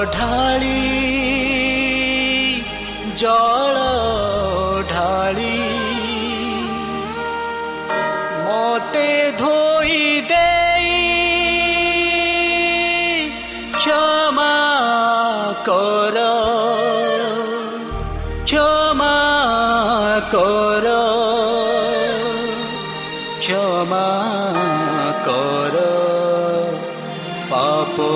ଜଳ ଢାଳି ଜଳ ଢାଳି ମତେ ଧୋଇ ଦେଇ କ୍ଷମା କର କ୍ଷମା କର କ୍ଷମା କର ପାପ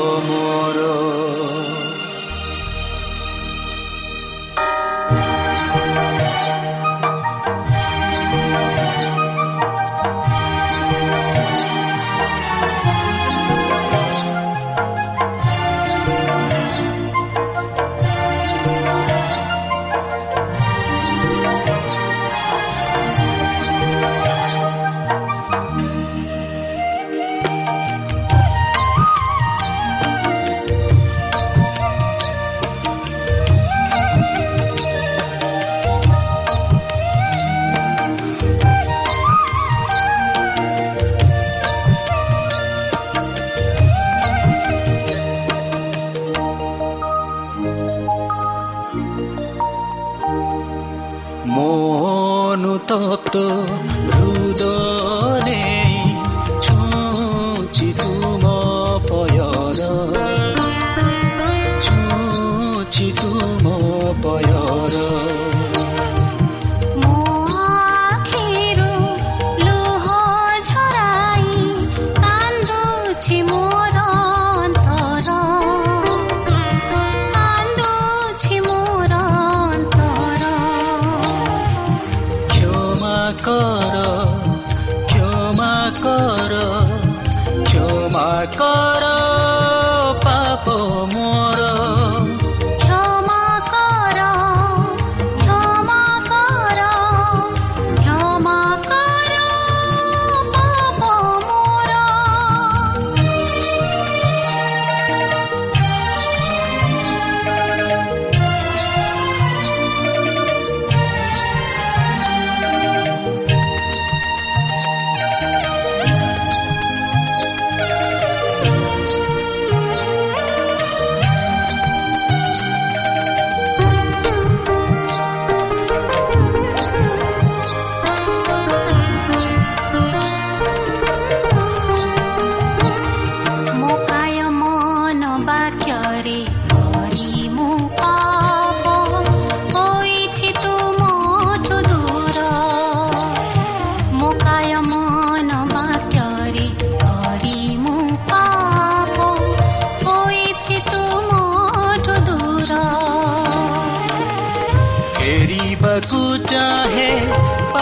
ମୋର মনুতপ্ত হৃদয়ে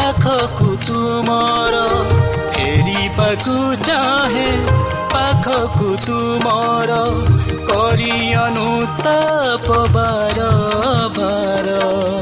ପାଖକୁ ତୁମର। ଫେରିବାକୁ ଚାହେଁ ପାଖକୁ ତୁମର। କରି ଅନୁତାପ ବାର ବାର।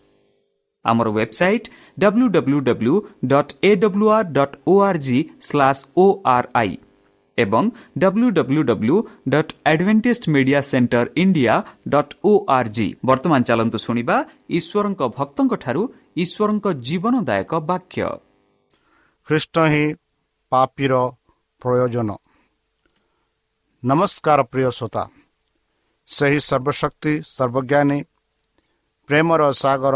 ଆମର website W W W dot A W R dot O R G slash O R I ଏବଂ W W W dot Adventist media centre India dot O R G ବର୍ତ୍ତମାନ ଚାଲନ୍ତୁ ଶୁଣିବା ଈଶ୍ୱରଙ୍କ ଭକ୍ତଙ୍କଠାରୁ ଈଶ୍ୱରଙ୍କ ଜୀବନଦାୟକ ବାକ୍ୟ। ଖ୍ରୀଷ୍ଟ ହିଁ ପାପିର ପ୍ରୟୋଜନ। ନମସ୍କାର ପ୍ରିୟ ଶ୍ରୋତା। ସେହି ସର୍ବଶକ୍ତି ସର୍ବଜ୍ଞାନୀ ପ୍ରେମର ସାଗର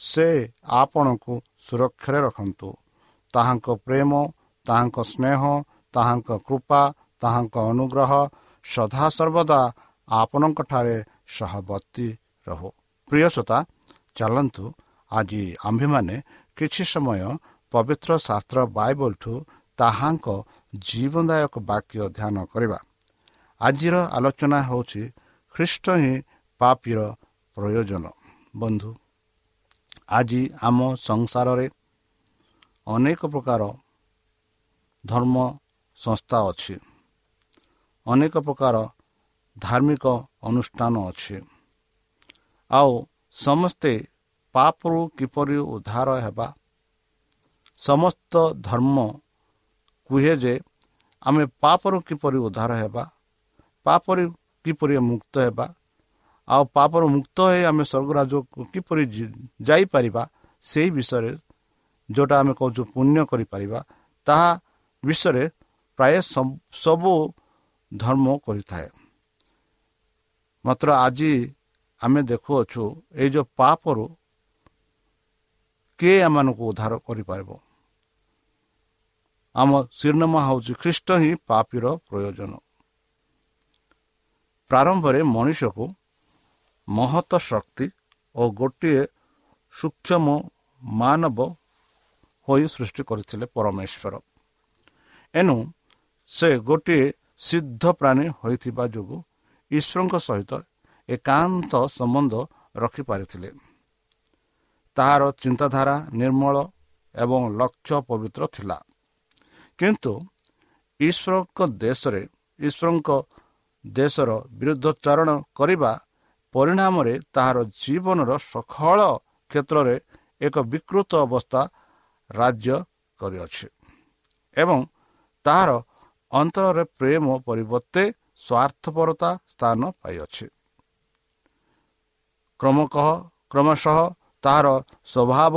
ସେ ଆପଣଙ୍କୁ ସୁରକ୍ଷାରେ ରଖନ୍ତୁ। ତାହାଙ୍କ ପ୍ରେମ ତାହାଙ୍କ ସ୍ନେହ ତାହାଙ୍କ କୃପା ତାହାଙ୍କ ଅନୁଗ୍ରହ ସଦାସର୍ବଦା ଆପଣଙ୍କଠାରେ ସହବର୍ତ୍ତୀ ରହୁ। ପ୍ରିୟସୋତା ଚାଲନ୍ତୁ ଆଜି ଆମ୍ଭେମାନେ କିଛି ସମୟ ପବିତ୍ର ଶାସ୍ତ୍ର ବାଇବଲଠୁ ତାହାଙ୍କ ଜୀବନଦାୟକ ବାକ୍ୟ ଧ୍ୟାନ କରିବା। ଆଜିର ଆଲୋଚନା ହେଉଛି ଖ୍ରୀଷ୍ଟ ହିଁ ପାପିର ପ୍ରୟୋଜନ। ବନ୍ଧୁ ଆଜି ଆମ ସଂସାରରେ ଅନେକ ପ୍ରକାର ଧର୍ମ ସଂସ୍ଥା ଅଛି। ଅନେକ ପ୍ରକାର ଧାର୍ମିକ ଅନୁଷ୍ଠାନ ଅଛି। ଆଉ ସମସ୍ତେ ପାପରୁ କିପରି ଉଦ୍ଧାର ହେବା? ସମସ୍ତ ଧର୍ମ କୁହେ ଯେ ଆମେ ପାପରୁ କିପରି ଉଦ୍ଧାର ହେବା? ପାପରୁ କିପରି ମୁକ୍ତ ହେବା? ଆଉ ପାପରୁ ମୁକ୍ତ ହୋଇ ଆମେ ସ୍ୱର୍ଗରାଜକୁ କିପରି ଯାଇପାରିବା ସେହି ବିଷୟରେ ଯେଉଁଟା ଆମେ କହୁଛୁ ପୁଣ୍ୟ କରିପାରିବା ତାହା ବିଷୟରେ ପ୍ରାୟ ସବୁ ଧର୍ମ କହିଥାଏ। ମାତ୍ର ଆଜି ଆମେ ଦେଖୁଅଛୁ ଏଇ ଯେଉଁ ପାପରୁ କିଏ ଏମାନଙ୍କୁ ଉଦ୍ଧାର କରିପାରିବ? ଆମ ଶିରନାମା ହେଉଛି ଖ୍ରୀଷ୍ଟ ହିଁ ପାପିର ପ୍ରୟୋଜନ। ପ୍ରାରମ୍ଭରେ ମଣିଷକୁ ମହତ ଶକ୍ତି ଓ ଗୋଟିଏ ସୂକ୍ଷ୍ମ ମାନବ ହୋଇ ସୃଷ୍ଟି କରିଥିଲେ ପରମେଶ୍ୱର। ଏଣୁ ସେ ଗୋଟିଏ ସିଦ୍ଧ ପ୍ରାଣୀ ହୋଇଥିବା ଯୋଗୁଁ ଈଶ୍ୱରଙ୍କ ସହିତ ଏକାନ୍ତ ସମ୍ବନ୍ଧ ରଖିପାରିଥିଲେ। ତାହାର ଚିନ୍ତାଧାରା ନିର୍ମଳ ଏବଂ ଲକ୍ଷ୍ୟ ପବିତ୍ର ଥିଲା। କିନ୍ତୁ ଈଶ୍ୱରଙ୍କ ଦେଶରେ ଈଶ୍ୱରଙ୍କ ଦେଶର ବିରୁଦ୍ଧଚାରଣ କରିବା ପରିଣାମରେ ତାହାର ଜୀବନର ସଖଳ କ୍ଷେତ୍ରରେ ଏକ ବିକୃତ ଅବସ୍ଥା ରାଜ୍ୟ କରିଅଛି ଏବଂ ତାହାର ଅନ୍ତରରେ ପ୍ରେମ ପରିବର୍ତ୍ତେ ସ୍ୱାର୍ଥପରତା ସ୍ଥାନ ପାଇଅଛି। କ୍ରମକଃ କ୍ରମଶଃ ତାହାର ସ୍ୱଭାବ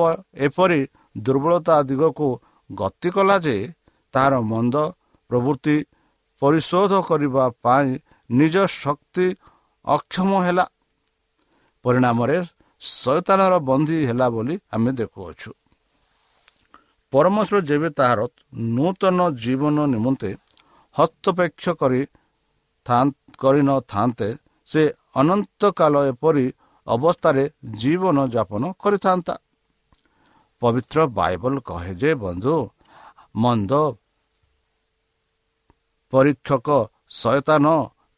ଏପରି ଦୁର୍ବଳତା ଦିଗକୁ ଗତି କଲା ଯେ ତାହାର ମନ୍ଦ ପ୍ରବୃତ୍ତି ପରିଶୋଧ କରିବା ପାଇଁ ନିଜ ଶକ୍ତି ଅକ୍ଷମ ହେଲା ପରିଣାମରେ ଶୈତାନର ବନ୍ଦୀ ହେଲା ବୋଲି ଆମେ ଦେଖୁଅଛୁ। ପରମେଶ୍ୱର ଯେବେ ତାହାର ନୂତନ ଜୀବନ ନିମନ୍ତେ ହସ୍ତପେକ୍ଷ କରି କରିନଥାନ୍ତେ ସେ ଅନନ୍ତ କାଳ ଏପରି ଅବସ୍ଥାରେ ଜୀବନ ଯାପନ କରିଥାନ୍ତା। ପବିତ୍ର ବାଇବଲ କହେ ଯେ ବନ୍ଧୁ ମନ୍ଦ ପରୀକ୍ଷକ ଶୟତାନ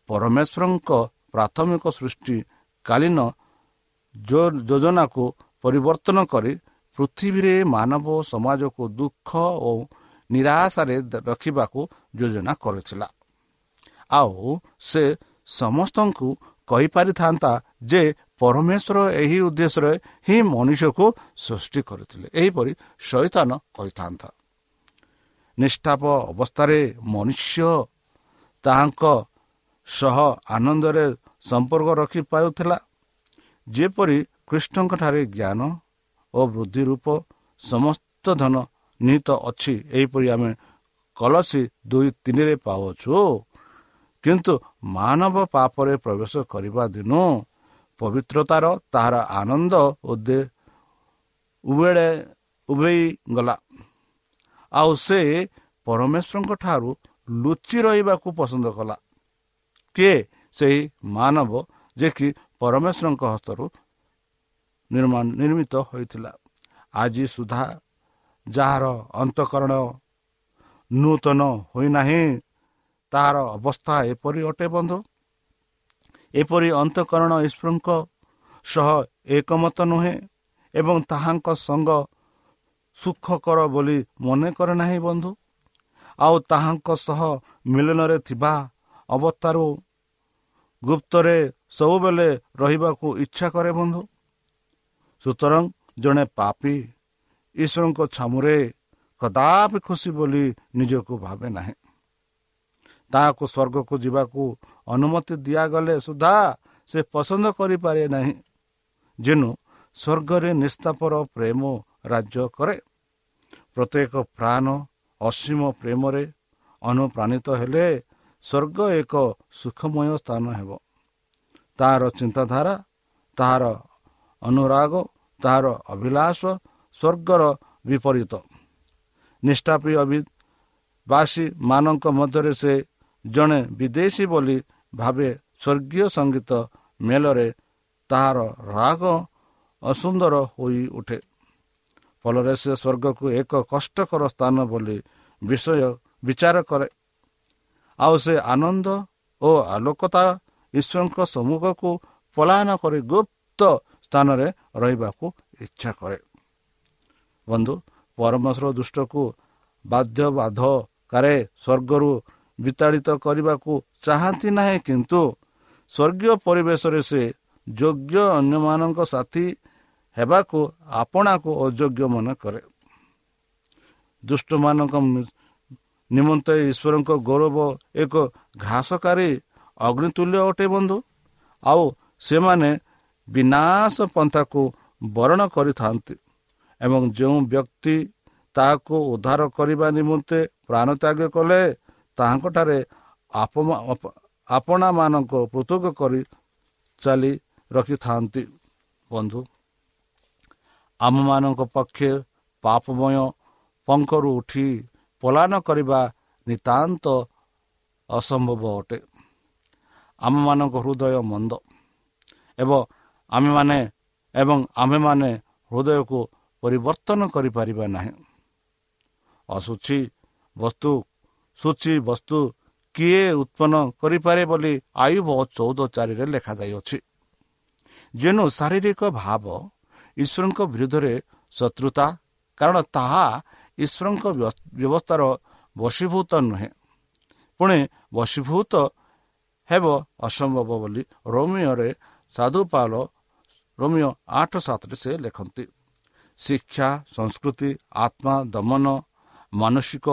ପରମେଶ୍ୱରଙ୍କ ପ୍ରାଥମିକ ସୃଷ୍ଟି କାଳୀନ ଯୋଜନାକୁ ପରିବର୍ତ୍ତନ କରି ପୃଥିବୀରେ ମାନବ ସମାଜକୁ ଦୁଃଖ ଓ ନିରାଶାରେ ରଖିବାକୁ ଯୋଜନା କରିଥିଲା। ଆଉ ସେ ସମସ୍ତଙ୍କୁ କହିପାରିଥାନ୍ତା ଯେ ପରମେଶ୍ୱର ଏହି ଉଦ୍ଦେଶ୍ୟରେ ହିଁ ମଣିଷକୁ ସୃଷ୍ଟି କରିଥିଲେ। ଏହିପରି ଶୈତାନ କହିଥାନ୍ତା। ନିଷ୍ଠାପ ଅବସ୍ଥାରେ ମନୁଷ୍ୟ ତାହାଙ୍କ ସହ ଆନନ୍ଦରେ ସମ୍ପର୍କ ରଖିପାରୁଥିଲା। ଯେପରି କୃଷ୍ଣଙ୍କଠାରେ ଜ୍ଞାନ ଓ ବୃଦ୍ଧି ରୂପ ସମସ୍ତ ଧନ ନିହିତ ଅଛି ଏହିପରି ଆମେ କଲସି ଦୁଇ ତିନିରେ ପାଉଛୁ କିନ୍ତୁ ମାନବ ପାପରେ ପ୍ରବେଶ କରିବା ଦିନୁ ପବିତ୍ରତାର ତାହାର ଆନନ୍ଦ ଉଦେ ଉଭେଳେ ଉଭେଇ ଗଲା। ଆଉ ସେ ପରମେଶ୍ୱରଙ୍କ ଠାରୁ ଲୁଚି ରହିବାକୁ ପସନ୍ଦ କଲା। କିଏ? ସେହି ମାନବ ଯେ କି ପରମେଶ୍ୱରଙ୍କ ହସ୍ତରୁ ନିର୍ମାଣ ନିର୍ମିତ ହୋଇଥିଲା। ଆଜି ସୁଦ୍ଧା ଯାହାର ଅନ୍ତଃକରଣ ନୂତନ ହୋଇନାହିଁ ତାହାର ଅବସ୍ଥା ଏପରି ଅଟେ ବନ୍ଧୁ। ଏପରି ଅନ୍ତଃକରଣ ଈଶ୍ୱରଙ୍କ ସହ ଏକମତ ନୁହେଁ ଏବଂ ତାହାଙ୍କ ସଙ୍ଗ ସୁଖକର ବୋଲି ମନେ କରେ ନାହିଁ ବନ୍ଧୁ। ଆଉ ତାହାଙ୍କ ସହ ମିଳନରେ ଥିବା ଅବସ୍ଥାରୁ ଗୁପ୍ତରେ ସବୁବେଳେ ରହିବାକୁ ଇଚ୍ଛା କରେ ବନ୍ଧୁ। ସୁତରାଂ ଜଣେ ପାପି ଈଶ୍ୱରଙ୍କ ଛାମୁରେ କଦାପି ଖୁସି ବୋଲି ନିଜକୁ ଭାବେ ନାହିଁ। ତାହାକୁ ସ୍ୱର୍ଗକୁ ଯିବାକୁ ଅନୁମତି ଦିଆଗଲେ ସୁଦ୍ଧା ସେ ପସନ୍ଦ କରିପାରେ ନାହିଁ। ଯେନୁ ସ୍ୱର୍ଗରେ ନିସ୍ତାପର ପ୍ରେମ ରାଜ୍ୟ କରେ। ପ୍ରତ୍ୟେକ ପ୍ରାଣ ଅସୀମ ପ୍ରେମରେ ଅନୁପ୍ରାଣିତ ହେଲେ ସ୍ୱର୍ଗ ଏକ ସୁଖମୟ ସ୍ଥାନ ହେବ। ତାହାର ଚିନ୍ତାଧାରା ତାହାର ଅନୁରାଗ ତାହାର ଅଭିଳାଷ ସ୍ୱର୍ଗର ବିପରୀତ। ନିଷ୍ଠାପୀ ଅଭିବାସୀ ମାନଙ୍କ ମଧ୍ୟରେ ସେ ଜଣେ ବିଦେଶୀ ବୋଲି ଭାବେ ସ୍ୱର୍ଗୀୟ ସଙ୍ଗୀତ ମେଳରେ ତାହାର ରାଗ ଅସୁନ୍ଦର ହୋଇ ଉଠେ। ଫଳରେ ସେ ସ୍ୱର୍ଗକୁ ଏକ କଷ୍ଟକର ସ୍ଥାନ ବୋଲି ବିଷୟ ବିଚାର କରେ। ଆଉ ସେ ଆନନ୍ଦ ଓ ଆଲୋକତା ଈଶ୍ୱରଙ୍କ ସମ୍ମୁଖକୁ ପଳାୟନ କରି ଗୁପ୍ତ ସ୍ଥାନରେ ରହିବାକୁ ଇଚ୍ଛା କରେ। ବନ୍ଧୁ ପରମେଶ୍ୱର ଦୃଷ୍ଟକୁ ବାଧ୍ୟ ବାଧକାରେ ସ୍ୱର୍ଗରୁ ବିତାଡ଼ିତ କରିବାକୁ ଚାହାନ୍ତି ନାହିଁ କିନ୍ତୁ ସ୍ୱର୍ଗୀୟ ପରିବେଶରେ ସେ ଯୋଗ୍ୟ ଅନ୍ୟମାନଙ୍କ ସାଥୀ ହେବାକୁ ଆପଣାକୁ ଅଯୋଗ୍ୟ ମନେ କରେ। ଦୁଷ୍ଟମାନଙ୍କ ନିମନ୍ତେ ଈଶ୍ୱରଙ୍କ ଗୌରବ ଏକ ଘ୍ରାସକାରୀ ଅଗ୍ନିତୁଲ୍ୟ ଅଟେ ବନ୍ଧୁ। ଆଉ ସେମାନେ ବିନାଶ ପନ୍ଥାକୁ ବରଣ କରିଥାନ୍ତି ଏବଂ ଯେଉଁ ବ୍ୟକ୍ତି ତାହାକୁ ଉଦ୍ଧାର କରିବା ନିମନ୍ତେ ପ୍ରାଣତ୍ୟାଗ କଲେ ତାହାଙ୍କଠାରେ ଆପଣାମାନଙ୍କ ପୃଥକ କରି ଚାଲି ରଖିଥାନ୍ତି। ବନ୍ଧୁ ଆମମାନଙ୍କ ପକ୍ଷେ ପାପମୟ ପଙ୍କରୁ ଉଠି ପଲାୟନ କରିବା ନିତାନ୍ତ ଅସମ୍ଭବ ଅଟେ। ଆମମାନଙ୍କ ହୃଦୟ ମନ୍ଦ। ଏବଂ ଆମେମାନେ ଏବଂ ଆମ୍ଭେମାନେ ହୃଦୟକୁ ପରିବର୍ତ୍ତନ କରିପାରିବା ନାହିଁ। ଅସୁଛି ବସ୍ତୁ ସୂଚି ବସ୍ତୁ କିଏ ଉତ୍ପନ୍ନ କରିପାରେ ବୋଲି ଆୟୁବ ଚଉଦ ଚାରିରେ ଲେଖାଯାଇଅଛି। ଯେନୁ ଶାରୀରିକ ଭାବ ଈଶ୍ୱରଙ୍କ ବିରୁଦ୍ଧରେ ଶତ୍ରୁତା କାରଣ ତାହା ଈଶ୍ୱରଙ୍କ ବ୍ୟବସ୍ଥାର ବଶୀଭୂତ ନୁହେଁ। ପୁଣି ବଶୀଭୂତ ହେବ ଅସମ୍ଭବ ବୋଲି ରୋମିଓରେ ସାଧୁପାଲ ରୋମିଓ ଆଠ ସାତରେ ସେ ଲେଖନ୍ତି। ଶିକ୍ଷା ସଂସ୍କୃତି ଆତ୍ମା ଦମନ ମାନସିକ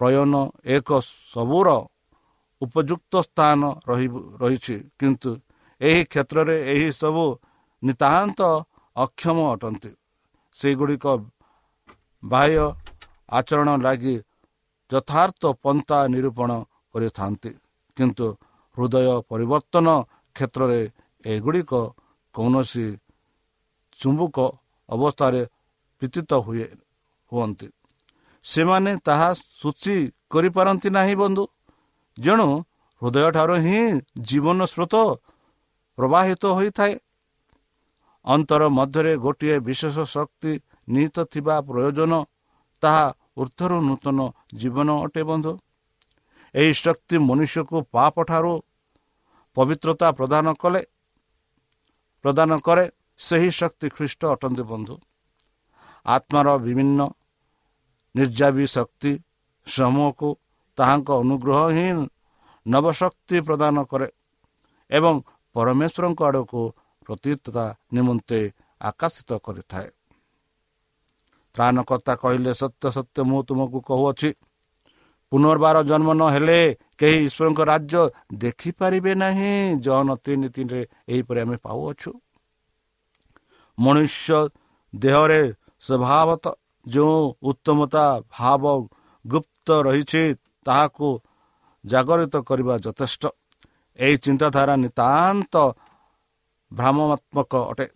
ପ୍ରୟୋନ ଏକ ସବୁର ଉପଯୁକ୍ତ ସ୍ଥାନ ରହିଛି। କିନ୍ତୁ ଏହି କ୍ଷେତ୍ରରେ ଏହି ସବୁ ନିତାନ୍ତ ଅକ୍ଷମ ଅଟନ୍ତି। ସେଗୁଡ଼ିକ ବାହ୍ୟ ଆଚରଣ ଲାଗି ଯଥାର୍ଥ ପନ୍ଥା ନିରୂପଣ କରିଥାନ୍ତି। କିନ୍ତୁ ହୃଦୟ ପରିବର୍ତ୍ତନ କ୍ଷେତ୍ରରେ ଏଗୁଡ଼ିକ କୌଣସି ଚୁମ୍ବୁକ ଅବସ୍ଥାରେ ପ୍ରୀତିତ ହୁଏ ହୁଅନ୍ତି। ସେମାନେ ତାହା ସୂଚୀ କରିପାରନ୍ତି ନାହିଁ ବନ୍ଧୁ। ଯେଣୁ ହୃଦୟଠାରୁ ହିଁ ଜୀବନ ସ୍ରୋତ ପ୍ରବାହିତ ହୋଇଥାଏ। ଅନ୍ତର ମଧ୍ୟରେ ଗୋଟିଏ ବିଶେଷ ଶକ୍ତି ନିହିତ ଥିବା ପ୍ରୟୋଜନ ତାହା ଉର୍ଦ୍ଧରୁ ନୂତନ ଜୀବନ ଅଟେ ବନ୍ଧୁ। ଏହି ଶକ୍ତି ମନୁଷ୍ୟକୁ ପାପ ଠାରୁ ପବିତ୍ରତା ପ୍ରଦାନ କଲେ ପ୍ରଦାନ କରେ ସେହି ଶକ୍ତି ଖ୍ରୀଷ୍ଟ ଅଟନ୍ତି ବନ୍ଧୁ। ଆତ୍ମାର ବିଭିନ୍ନ ନିର୍ଯାବୀ ଶକ୍ତି ସମୂହକୁ ତାହାଙ୍କ ଅନୁଗ୍ରହ ହିଁ ନବଶକ୍ତି ପ୍ରଦାନ କରେ ଏବଂ ପରମେଶ୍ୱରଙ୍କ ଆଡ଼କୁ ପ୍ରତୀତତା ନିମନ୍ତେ ଆକର୍ଷିତ କରିଥାଏ। ତ୍ରାଣକର୍ତ୍ତା କହିଲେ ସତ୍ୟ ସତ୍ୟ ମୁଁ ତୁମକୁ କହୁଅଛି ପୁନର୍ବାର ଜନ୍ମ ନ ହେଲେ କେହି ଈଶ୍ୱରଙ୍କ ରାଜ୍ୟ ଦେଖିପାରିବେ ନାହିଁ। ଜନ ତିନି ତିନିରେ ଏହିପରି ଆମେ ପାଉଅଛୁ। ମନୁଷ୍ୟ ଦେହରେ ସ୍ୱଭାବତଃ ଯେଉଁ ଉତ୍ତମତା ଭାବ ଗୁପ୍ତ ରହିଛି ତାହାକୁ ଜାଗରିତ କରିବା ଯଥେଷ୍ଟ। ଏହି ଚିନ୍ତାଧାରା ନିତାନ୍ତ ଭ୍ରାମାତ୍ମକ ଅଟେ।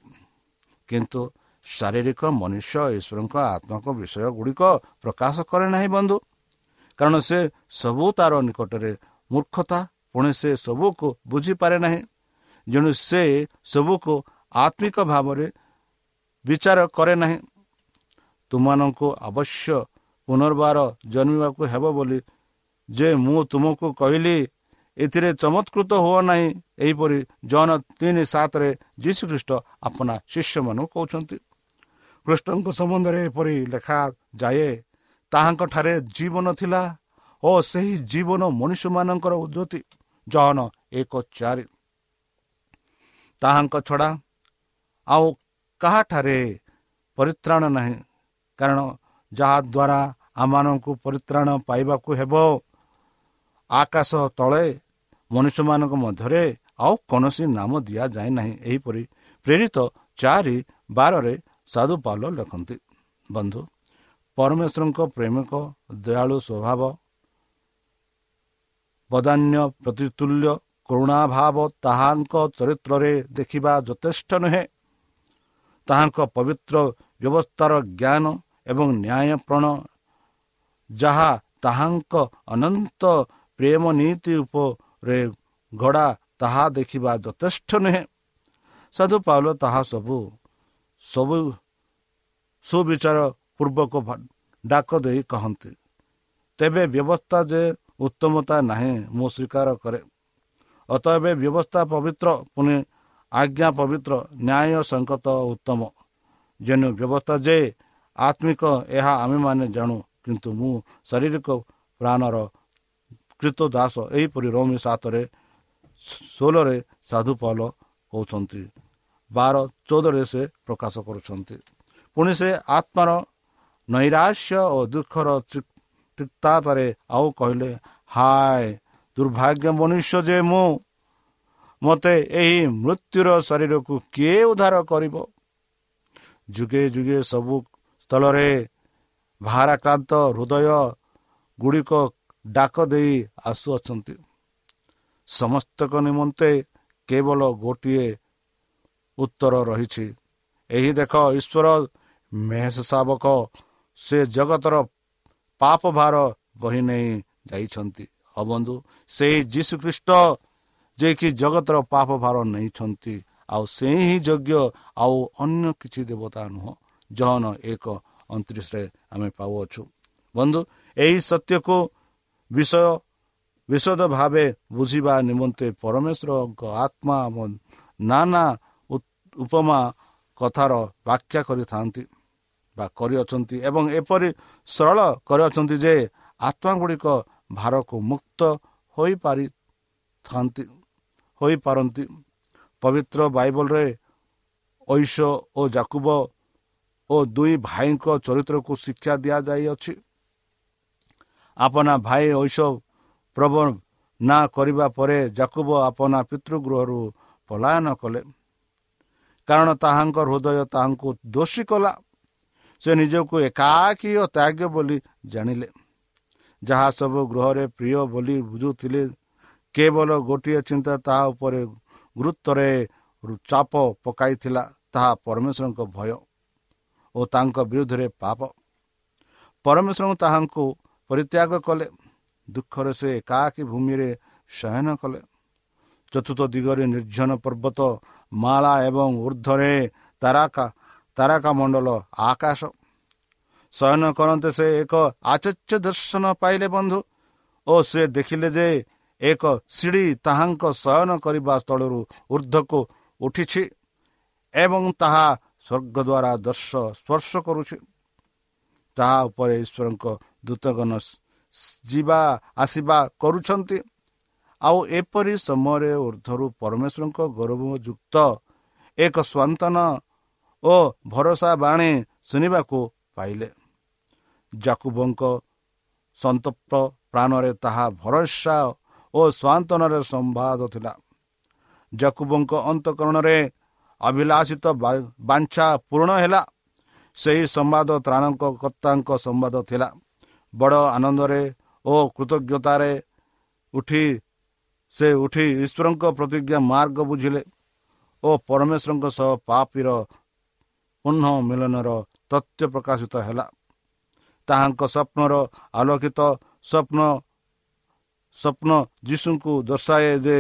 କିନ୍ତୁ ଶାରୀରିକ ମନୁଷ୍ୟ ଈଶ୍ୱରଙ୍କ ଆତ୍ମକ ବିଷୟ ଗୁଡ଼ିକ ପ୍ରକାଶ କରେ ନାହିଁ ବନ୍ଧୁ। କାରଣ ସେ ସବୁ ତାର ନିକଟରେ ମୂର୍ଖତା ପୁଣି ସେ ସବୁକୁ ବୁଝିପାରେ ନାହିଁ। ଯେଣୁ ସେ ସବୁକୁ ଆତ୍ମିକ ଭାବରେ ବିଚାର କରେ ନାହିଁ। ତୁମମାନଙ୍କୁ ଅବଶ୍ୟ ପୁନର୍ବାର ଜନ୍ମିବାକୁ ହେବ ବୋଲି ଯେ ମୁଁ ତୁମକୁ କହିଲି ଏଥିରେ ଚମତ୍କୃତ ହୁଅ ନାହିଁ। ଏହିପରି ଜନ ତିନି ସାତରେ ଯୀଶୁଖ୍ରୀଷ୍ଟ ଆପଣା ଶିଷ୍ୟମାନଙ୍କୁ କହୁଛନ୍ତି। କୃଷ୍ଣଙ୍କ ସମ୍ବନ୍ଧରେ ଏପରି ଲେଖାଯାଏ ତାହାଙ୍କଠାରେ ଜୀବନ ଥିଲା ଓ ସେହି ଜୀବନ ମନୁଷ୍ୟମାନଙ୍କର ଉଦ୍ଧତି ଜହନ ଏକ ଚାରି। ତାହାଙ୍କ ଛଡ଼ା ଆଉ କାହାଠାରେ ପରିତ୍ରାଣ ନାହିଁ। କାରଣ ଯାହାଦ୍ୱାରା ଆମମାନଙ୍କୁ ପରିତ୍ରାଣ ପାଇବାକୁ ହେବ ଆକାଶ ତଳେ ମନୁଷ୍ୟମାନଙ୍କ ମଧ୍ୟରେ ଆଉ କୌଣସି ନାମ ଦିଆଯାଏ ନାହିଁ। ଏହିପରି ପ୍ରେରିତ ଚାରି ବାରରେ ସାଧୁ ପାଲ ଲେଖନ୍ତି ବନ୍ଧୁ ପରମେଶ୍ୱରଙ୍କ ପ୍ରେମିକ ଦୟାଳୁ ସ୍ୱଭାବ ବଦାନ୍ୟ ପ୍ରତିତୁଲ୍ୟ କରୁଣାଭାବ ତାହାଙ୍କ ଚରିତ୍ରରେ ଦେଖିବା ଯଥେଷ୍ଟ ନୁହେଁ। ତାହାଙ୍କ ପବିତ୍ର ବ୍ୟବସ୍ଥାର ଜ୍ଞାନ ଏବଂ ନ୍ୟାୟପ୍ରଣ ଯାହା ତାହାଙ୍କ ଅନନ୍ତ ପ୍ରେମ ନୀତି ଉପରେ ଘୋଡ଼ା ତାହା ଦେଖିବା ଯଥେଷ୍ଟ ନୁହେଁ। ସାଧୁ ପାଉଲ ତାହା ସବୁ ସବୁ ସୁବିଚାର ପୂର୍ବକ ଡାକ ଦେଇ କହନ୍ତି ତେବେ ବ୍ୟବସ୍ଥା ଯେ ଉତ୍ତମତା ନାହିଁ ମୁଁ ସ୍ୱୀକାର କରେ। ଅତଏବେ ବ୍ୟବସ୍ଥା ପବିତ୍ର ପୁଣି ଆଜ୍ଞା ପବିତ୍ର ନ୍ୟାୟ ସଙ୍କତ ଉତ୍ତମ। ଯେନୁ ବ୍ୟବସ୍ଥା ଯେ ଆତ୍ମିକ ଏହା ଆମେମାନେ ଜାଣୁ କିନ୍ତୁ ମୁଁ ଶାରୀରିକ ପ୍ରାଣର କୃତ ଦାସ ଏହିପରି ରମି ସାତରେ ଷୋହଳରେ ସାଧୁ ପାଲ କହୁଛନ୍ତି ବାର ଚଉଦରେ ସେ ପ୍ରକାଶ କରୁଛନ୍ତି। ପୁଣି ସେ ଆତ୍ମାର ନୈରାଶ୍ୟ ଓ ଦୁଃଖର ତିକ୍ତାରେ ଆଉ କହିଲେ ହାୟ ଦୁର୍ଭାଗ୍ୟ ମନୁଷ୍ୟ ଯେ ମୁଁ ମୋତେ ଏହି ମୃତ୍ୟୁର ଶରୀରକୁ କିଏ ଉଦ୍ଧାର କରିବ ଯୁଗେ ଯୁଗେ ସବୁ ସ୍ଥଳରେ ଭାରାକ୍ରାନ୍ତ ହୃଦୟ ଗୁଡ଼ିକ ଡାକ ଦେଇ ଆସୁଅଛନ୍ତି ସମସ୍ତଙ୍କ ନିମନ୍ତେ କେବଳ ଗୋଟିଏ ଉତ୍ତର ରହିଛି ଏହି ଦେଖ ଈଶ୍ୱର ମେଷ ଶାବକ ସେ ଜଗତର ପାପ ଭାର ବହି ନେଇ ଯାଇଛନ୍ତି। ଅବନ୍ଧୁ ସେହି ଯୀଶୁଖ୍ରୀଷ୍ଟ ଯିଏକି ଜଗତର ପାପ ଭାର ନେଇଛନ୍ତି ଆଉ ସେ ହିଁ ଯୋଗ୍ୟ ଆଉ ଅନ୍ୟ କିଛି ଦେବତା ନୁହଁ। ଜହନ ଏକ ଅଣତିରିଶରେ ଆମେ ପାଉଅଛୁ। ବନ୍ଧୁ ଏହି ସତ୍ୟକୁ ବିଷୟ ବିଶଦ ଭାବେ ବୁଝିବା ନିମନ୍ତେ ପରମେଶ୍ୱରଙ୍କ ଆତ୍ମା ନାନା ଉପମା କଥାର ବ୍ୟାଖ୍ୟା କରିଥାନ୍ତି। ବା କରିଅଛନ୍ତି ଏବଂ ଏପରି ସରଳ କରିଅଛନ୍ତି ଯେ ଆତ୍ମା ଗୁଡ଼ିକ ଭାରକୁ ମୁକ୍ତ ହୋଇପାରିଥାନ୍ତି ହୋଇପାରନ୍ତି। ପବିତ୍ର ବାଇବଲରେ ଐଶ ଓ ଜାକୁବ ଓ ଦୁଇ ଭାଇଙ୍କ ଚରିତ୍ରକୁ ଶିକ୍ଷା ଦିଆଯାଇଅଛି। ଆପନା ଭାଇ ଐଶ ପ୍ରବ ନା କରିବା ପରେ ଜାକୁବ ଆପନା ପିତୃଗୃହରୁ ପଳାୟନ କଲେ। କାରଣ ତାହାଙ୍କ ହୃଦୟ ତାହାଙ୍କୁ ଦୋଷୀ କଲା। ସେ ନିଜକୁ ଏକାକୀ ଓ ତ୍ୟାଗ ବୋଲି ଜାଣିଲେ। ଯାହା ସବୁ ଗୃହରେ ପ୍ରିୟ ବୋଲି ବୁଝୁଥିଲେ କେବଳ ଗୋଟିଏ ଚିନ୍ତା ତାହା ଉପରେ ଗୁରୁତ୍ୱରେ ଚାପ ପକାଇଥିଲା ତାହା ପରମେଶ୍ୱରଙ୍କ ଭୟ ଓ ତାଙ୍କ ବିରୁଦ୍ଧରେ ପାପ। ପରମେଶ୍ୱର ତାହାଙ୍କୁ ପରିତ୍ୟାଗ କଲେ ଦୁଃଖରେ ସେ ଏକାକୀ ଭୂମିରେ ଶୟନ କଲେ। ଚତୁର୍ଥ ଦିଗରେ ନିର୍ଜନ ପର୍ବତ ମାଳା ଏବଂ ଉର୍ଦ୍ଧ୍ୱରେ ତାରାକା ତାରାକା ମଣ୍ଡଳ ଆକାଶ। ଶୟନ କରନ୍ତେ ସେ ଏକ ଆଚର୍ଯ୍ୟ ଦର୍ଶନ ପାଇଲେ ବନ୍ଧୁ ଓ ସେ ଦେଖିଲେ ଯେ ଏକ ସିଢ଼ି ତାହାଙ୍କ ଶୟନ କରିବା ସ୍ଥଳରୁ ଉର୍ଦ୍ଧ୍ୱକୁ ଉଠିଛି ଏବଂ ତାହା ସ୍ୱର୍ଗ ଦ୍ୱାରା ଦର୍ଶ ସ୍ପର୍ଶ କରୁଛି। ତାହା ଉପରେ ଈଶ୍ୱରଙ୍କ ଦୂତଗଣ ଯିବା ଆସିବା କରୁଛନ୍ତି। ଆଉ ଏପରି ସମୟରେ ଉର୍ଦ୍ଧରୁ ପରମେଶ୍ୱରଙ୍କ ଗୌରବଯୁକ୍ତ ଏକ ସ୍ୱାନ୍ତନ ଓ ଭରସା ବାଣୀ ଶୁଣିବାକୁ ପାଇଲେ। ଜାକୁବଙ୍କ ସନ୍ତପ୍ତ ପ୍ରାଣରେ ତାହା ଭରସା ଓ ସ୍ୱାନ୍ତନରେ ସମ୍ବାଦ ଥିଲା। ଜକୁବଙ୍କ ଅନ୍ତକରଣରେ ଅଭିଳାଷିତ ବାଞ୍ଛା ପୂରଣ ହେଲା। ସେହି ସମ୍ବାଦ ତ୍ରାଣଙ୍କ କର୍ତ୍ତାଙ୍କ ସମ୍ବାଦ ଥିଲା। ବଡ଼ ଆନନ୍ଦରେ ଓ କୃତଜ୍ଞତାରେ ଉଠି ସେ ଉଠି ଈଶ୍ୱରଙ୍କ ପ୍ରତିଜ୍ଞା ମାର୍ଗ ବୁଝିଲେ ଓ ପରମେଶ୍ୱରଙ୍କ ସହ ପାପିର ପୁନଃ ମିଳନର ତଥ୍ୟ ପ୍ରକାଶିତ ହେଲା। ତାହାଙ୍କ ସ୍ୱପ୍ନର ଆଲୋକିତ ସ୍ୱପ୍ନ ସ୍ୱପ୍ନ ଯୀଶୁଙ୍କୁ ଦର୍ଶାଏ ଯେ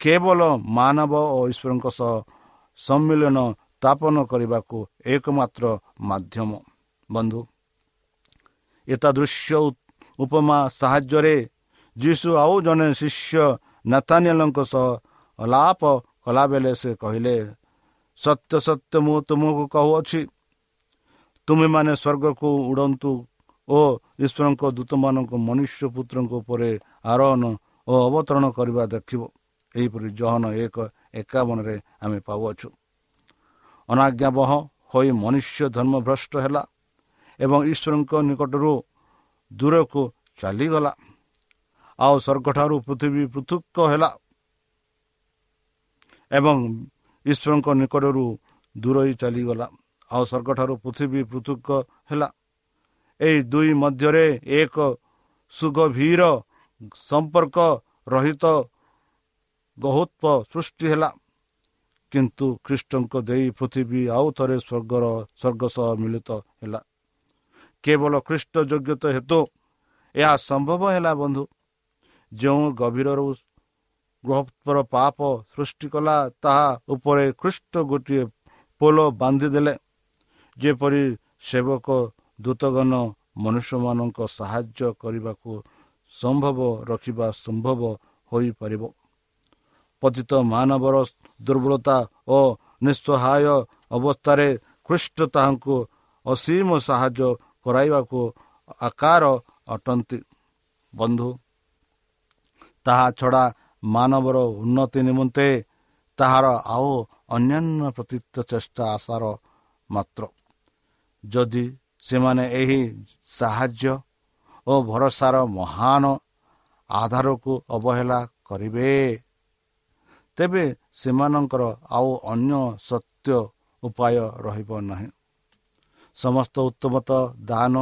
କେବଳ ମାନବ ଓ ଈଶ୍ୱରଙ୍କ ସହ ସମ୍ମିଳନ ସ୍ଥାପନ କରିବାକୁ ଏକମାତ୍ର ମାଧ୍ୟମ। ବନ୍ଧୁ ଏତାଦୃଶ୍ୟ ଉପମା ସାହାଯ୍ୟରେ ଯୀଶୁ ଆଉ ଜଣେ ଶିଷ୍ୟ ନେତାନିଆଲଙ୍କ ସହ ଅଲାପ କଲାବେଳେ ସେ କହିଲେ ସତ୍ୟ ସତ୍ୟ ମୁଁ ତୁମକୁ କହୁଅଛି। ତୁମେମାନେ ସ୍ୱର୍ଗକୁ ଉଡ଼ନ୍ତୁ ଓ ଈଶ୍ୱରଙ୍କ ଦୂତମାନଙ୍କୁ ମନୁଷ୍ୟ ପୁତ୍ରଙ୍କ ଉପରେ ଆରୋହଣ ଓ ଅବତରଣ କରିବା ଦେଖିବ। ଏହିପରି ଜହନ ଏକ ଏକାବନରେ ଆମେ ପାଉଅଛୁ। ଅନାଜ୍ଞାବହ ହୋଇ ମନୁଷ୍ୟ ଧର୍ମଭ୍ରଷ୍ଟ ହେଲା ଏବଂ ଈଶ୍ୱରଙ୍କ ନିକଟରୁ ଦୂରକୁ ଚାଲିଗଲା। ଆଉ ସ୍ୱର୍ଗଠାରୁ ପୃଥିବୀ ପୃଥକ ହେଲା ଏବଂ ଈଶ୍ୱରଙ୍କ ନିକଟରୁ ଦୂରେଇ ଚାଲିଗଲା। ଆଉ ସ୍ୱର୍ଗଠାରୁ ପୃଥିବୀ ପୃଥକ ହେଲା। ଏହି ଦୁଇ ମଧ୍ୟରେ ଏକ ସୁଗଭୀର ସମ୍ପର୍କ ରହିତ ଗହୁତ୍ୱ ସୃଷ୍ଟି ହେଲା। କିନ୍ତୁ ଖ୍ରୀଷ୍ଟଙ୍କ ଦେଇ ପୃଥିବୀ ଆଉ ଥରେ ସ୍ୱର୍ଗର ସ୍ୱର୍ଗ ସହ ମିଳିତ ହେଲା। କେବଳ ଖ୍ରୀଷ୍ଟ ଯୋଗ୍ୟତା ହେତୁ ଏହା ସମ୍ଭବ ହେଲା ବନ୍ଧୁ। ଯେଉଁ ଗଭୀରରୁ ଗୃହର ପାପ ସୃଷ୍ଟି କଲା ତାହା ଉପରେ ଖ୍ରୀଷ୍ଟ ଗୋଟିଏ ପୋଲ ବାନ୍ଧିଦେଲେ। ଯେପରି ସେବକ ଦୂତଗଣ ମନୁଷ୍ୟମାନଙ୍କ ସାହାଯ୍ୟ କରିବାକୁ ସମ୍ଭବ ରଖିବା ସମ୍ଭବ ହୋଇପାରିବ। ପତିତ ମାନବର ଦୁର୍ବଳତା ଓ ନିଃସହାୟ ଅବସ୍ଥାରେ ଖ୍ରୀଷ୍ଟ ତାହାଙ୍କୁ ଅସୀମ ସାହାଯ୍ୟ କରାଇବାକୁ ଆକାର ଅଟନ୍ତି। ବନ୍ଧୁ ତାହା ଛଡ଼ା ମାନବର ଉନ୍ନତି ନିମନ୍ତେ ତାହାର ଆଉ ଅନ୍ୟାନ୍ୟ ପ୍ରତୀତ ଚେଷ୍ଟା ଆଶାର ମାତ୍ର। ଯଦି ସେମାନେ ଏହି ସାହାଯ୍ୟ ଓ ଭରସାର ମହାନ ଆଧାରକୁ ଅବହେଳା କରିବେ ତେବେ ସେମାନଙ୍କର ଆଉ ଅନ୍ୟ ସତ୍ୟ ଉପାୟ ରହିବ ନାହିଁ। ସମସ୍ତ ଉତ୍ତମତ ଦାନ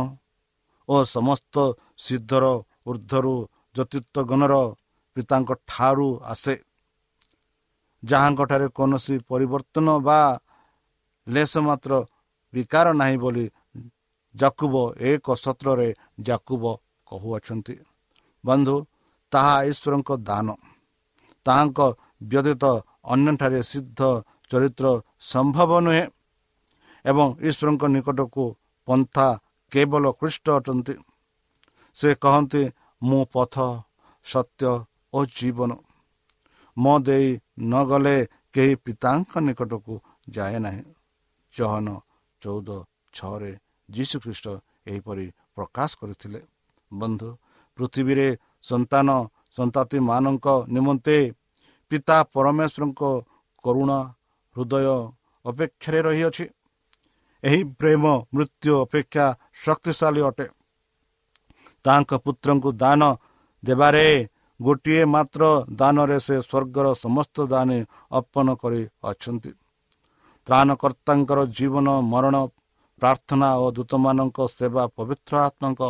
ଓ ସମସ୍ତ ସିଦ୍ଧର ଉର୍ଦ୍ଧ୍ୱରୁ ଜ୍ୟୋତିତ୍ୱଗଣର ପିତାଙ୍କ ଠାରୁ ଆସେ। ଯାହାଙ୍କଠାରେ କୌଣସି ପରିବର୍ତ୍ତନ ବା ଲେସ ମାତ୍ର ବିକାର ନାହିଁ ବୋଲି ଜାକୁବ ଏକ ସତ୍ରରେ ଜାକୁବ କହୁଅଛନ୍ତି। ବନ୍ଧୁ ତାହା ଈଶ୍ୱରଙ୍କ ଦାନ। ତାହାଙ୍କ ବ୍ୟତୀତ ଅନ୍ୟଠାରେ ସିଦ୍ଧ ଚରିତ୍ର ସମ୍ଭବ ନୁହେଁ ଏବଂ ଈଶ୍ୱରଙ୍କ ନିକଟକୁ ପନ୍ଥା କେବଳ ଖ୍ରୀଷ୍ଟ ଅଟନ୍ତି। ସେ କହନ୍ତି ମୁଁ ପଥ ସତ୍ୟ ଓ ଜୀବନ। ମୋ ଦେଇ ନ ଗଲେ କେହି ପିତାଙ୍କ ନିକଟକୁ ଯାଏ ନାହିଁ। ଚହନ ଚଉଦ ଛଅରେ ଯୀଶୁଖ୍ରୀଷ୍ଟ ଏହିପରି ପ୍ରକାଶ କରିଥିଲେ। ବନ୍ଧୁ ପୃଥିବୀରେ ସନ୍ତାନ ସନ୍ତାତିମାନଙ୍କ ନିମନ୍ତେ ପିତା ପରମେଶ୍ୱରଙ୍କ କରୁଣା ହୃଦୟ ଅପେକ୍ଷାରେ ରହିଅଛି। ଏହି ପ୍ରେମ ମୃତ୍ୟୁ ଅପେକ୍ଷା ଶକ୍ତିଶାଳୀ ଅଟେ। ତାଙ୍କ ପୁତ୍ରଙ୍କୁ ଦାନ ଦେବାରେ ଗୋଟିଏ ମାତ୍ର ଦାନରେ ସେ ସ୍ୱର୍ଗର ସମସ୍ତ ଦାନ ଅର୍ପଣ କରି ଅଛନ୍ତି। ତ୍ରାଣକର୍ତ୍ତାଙ୍କର ଜୀବନ ମରଣ ପ୍ରାର୍ଥନା ଓ ଦୂତମାନଙ୍କ ସେବା ପବିତ୍ର ଆତ୍ମାଙ୍କ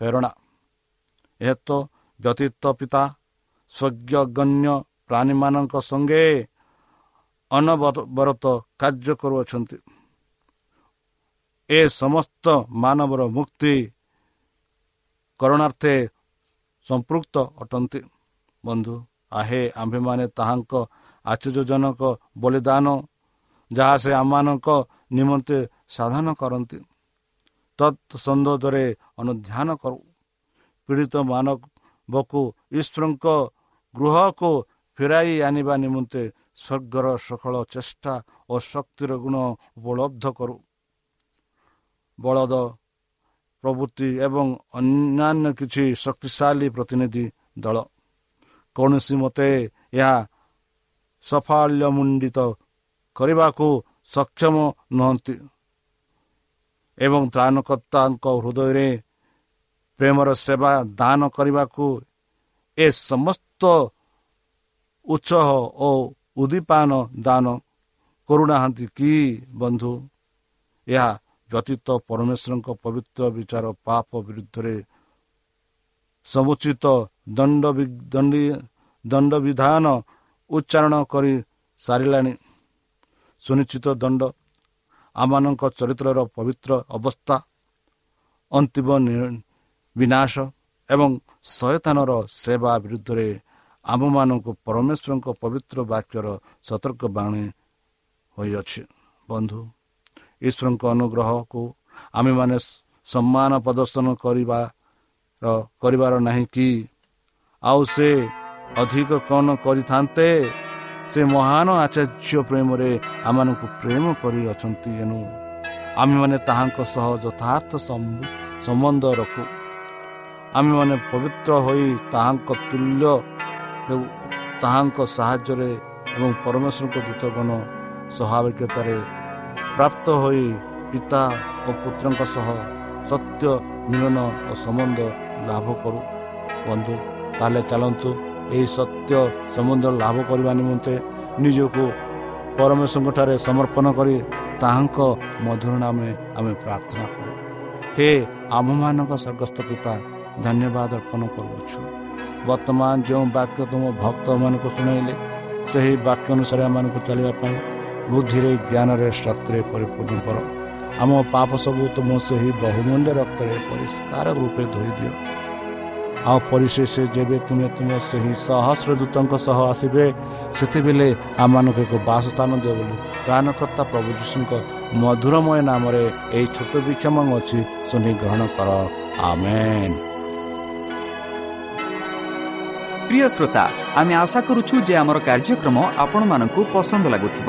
ପ୍ରେରଣା। ଏହା ତ ବ୍ୟତୀତ ପିତା ସ୍ୱଜ୍ଞଗଣ୍ୟ ପ୍ରାଣୀମାନଙ୍କ ସଙ୍ଗେ ଅନବରତ କାର୍ଯ୍ୟ କରୁଅଛନ୍ତି। ଏ ସମସ୍ତ ମାନବର ମୁକ୍ତି କରଣାର୍ଥେ ସମ୍ପୃକ୍ତ ଅଟନ୍ତି। ବନ୍ଧୁ ଆହେ ଆମ୍ଭେମାନେ ତାହାଙ୍କ ଆଶ୍ଚର୍ଯ୍ୟଜନକ ବଳିଦାନ ଯାହା ସେ ଆମମାନଙ୍କ ନିମନ୍ତେ ସାଧନ କରନ୍ତି। ତତ୍ ସନ୍ଦର୍ଭରେ ଅନୁଧ୍ୟାନ କରୁ। ପୀଡ଼ିତ ମାନବକୁ ଈଶ୍ୱରଙ୍କ ଗୃହକୁ ଫେରାଇ ଆଣିବା ନିମନ୍ତେ ସ୍ୱର୍ଗର ସକଳ ଚେଷ୍ଟା ଓ ଶକ୍ତିର ଗୁଣ ଉପଲବ୍ଧ କରୁ। ବଳଦ ପ୍ରବୃତ୍ତି ଏବଂ ଅନ୍ୟାନ୍ୟ କିଛି ଶକ୍ତିଶାଳୀ ପ୍ରତିନିଧି ଦଳ। କୌଣସି ମତେ ଏହା ସଫାଲ୍ୟମଣ୍ଡିତ କରିବାକୁ ସକ୍ଷମ ନୁହନ୍ତି ଏବଂ ତ୍ରାଣକର୍ତ୍ତାଙ୍କ ହୃଦୟରେ ପ୍ରେମର ସେବା ଦାନ କରିବାକୁ ଏ ସମସ୍ତ ଉତ୍ସାହ ଓ ଉଦ୍ଦୀପାନ ଦାନ କରୁନାହାନ୍ତି କି ବନ୍ଧୁ? ଏହା ବ୍ୟତୀତ ପରମେଶ୍ୱରଙ୍କ ପବିତ୍ର ବିଚାର ପାପ ବିରୁଦ୍ଧରେ ସମୁଚିତ ଦଣ୍ଡ ଦଣ୍ଡ ବିଧାନ ଉଚ୍ଚାରଣ କରି ସାରିଲାଣି। ସୁନିଶ୍ଚିତ ଦଣ୍ଡ ଆମମାନଙ୍କ ଚରିତ୍ରର ପବିତ୍ର ଅବସ୍ଥା ଅନ୍ତିମ ବିନାଶ ଏବଂ ଶୟତାନର ସେବା ବିରୁଦ୍ଧରେ ଆମମାନଙ୍କୁ ପରମେଶ୍ୱରଙ୍କ ପବିତ୍ର ବାକ୍ୟର ସତର୍କ ବାଣୀ ହୋଇଅଛି। ବନ୍ଧୁ ଈଶ୍ୱରଙ୍କ ଅନୁଗ୍ରହକୁ ଆମେମାନେ ସମ୍ମାନ ପ୍ରଦର୍ଶନ କରିବା କରିବାର ନାହିଁ କି? ଆଉ ସେ ଅଧିକ କ'ଣ କରିଥାନ୍ତେ? ସେ ମହାନ ଆଚାର୍ଯ୍ୟ ପ୍ରେମରେ ଆମମାନଙ୍କୁ ପ୍ରେମ କରିଅଛନ୍ତି ଏଣୁ ଆମେମାନେ ତାହାଙ୍କ ସହ ଯଥାର୍ଥ ସମ୍ବନ୍ଧ ରଖୁ। ଆମେମାନେ ପବିତ୍ର ହୋଇ ତାହାଙ୍କ ତୁଲ୍ୟ ତାହାଙ୍କ ସାହାଯ୍ୟରେ ଏବଂ ପରମେଶ୍ୱରଙ୍କ ଦୂତଗଣ ସ୍ୱାଭାବିକତାରେ ପ୍ରାପ୍ତ ହୋଇ ପିତା ଓ ପୁତ୍ରଙ୍କ ସହ ସତ୍ୟ ମିଳନ ଓ ସମ୍ବନ୍ଧ ଲାଭ କରୁ। ବନ୍ଧୁ ତାହେଲେ ଚାଲନ୍ତୁ ଏହି ସତ୍ୟ ସମ୍ବନ୍ଧ ଲାଭ କରିବା ନିମନ୍ତେ ନିଜକୁ ପରମେଶ୍ୱରଙ୍କଠାରେ ସମର୍ପଣ କରି ତାହାଙ୍କ ମଧୁର ନାମେ ଆମେ ପ୍ରାର୍ଥନା କରୁ। ହେ ଆମମାନଙ୍କ ସ୍ୱର୍ଗସ୍ଥ ପିତା ଧନ୍ୟବାଦ ଅର୍ପଣ କରୁଅଛୁ। ବର୍ତ୍ତମାନ ଯେଉଁ ବାକ୍ୟ ତୁମ ଭକ୍ତମାନଙ୍କୁ ଶୁଣାଇଲେ ସେହି ବାକ୍ୟ ଅନୁସାରେ ଆମମାନଙ୍କୁ ଚାଲିବା ପାଇଁ ବୁଦ୍ଧିରେ ଜ୍ଞାନରେ ଶକ୍ତିରେ ପରିପୂର୍ଣ୍ଣ କର। ଆମ ପାପ ସବୁ ତୁମ ସେହି ବହୁମୂଲ୍ୟ ରକ୍ତରେ ପରିଷ୍କାର ରୂପେ ଧୋଇଦିଅ ଆଉ ପରିଶେଷ ଯେବେ ତୁମେ ତୁମ ସେହି ସହସ୍ର ଦୂତଙ୍କ ସହ ଆସିବେ ସେତେବେଳେ ଆମମାନଙ୍କୁ ଏକ ବାସସ୍ଥାନ ଦିଅ ବୋଲି ପ୍ରାଣକର୍ତ୍ତା ପ୍ରଭୁ ଯୀଶୁଙ୍କ ମଧୁରମୟ ନାମରେ ଏହି ଛୋଟ ବିକ୍ଷମ ଅଛି ଶୁଣି ଗ୍ରହଣ କର। ଆମେନ୍। ପ୍ରିୟ ଶ୍ରୋତା ଆମେ ଆଶା କରୁଛୁ ଯେ ଆମର କାର୍ଯ୍ୟକ୍ରମ ଆପଣମାନଙ୍କୁ ପସନ୍ଦ ଲାଗୁଥିବ।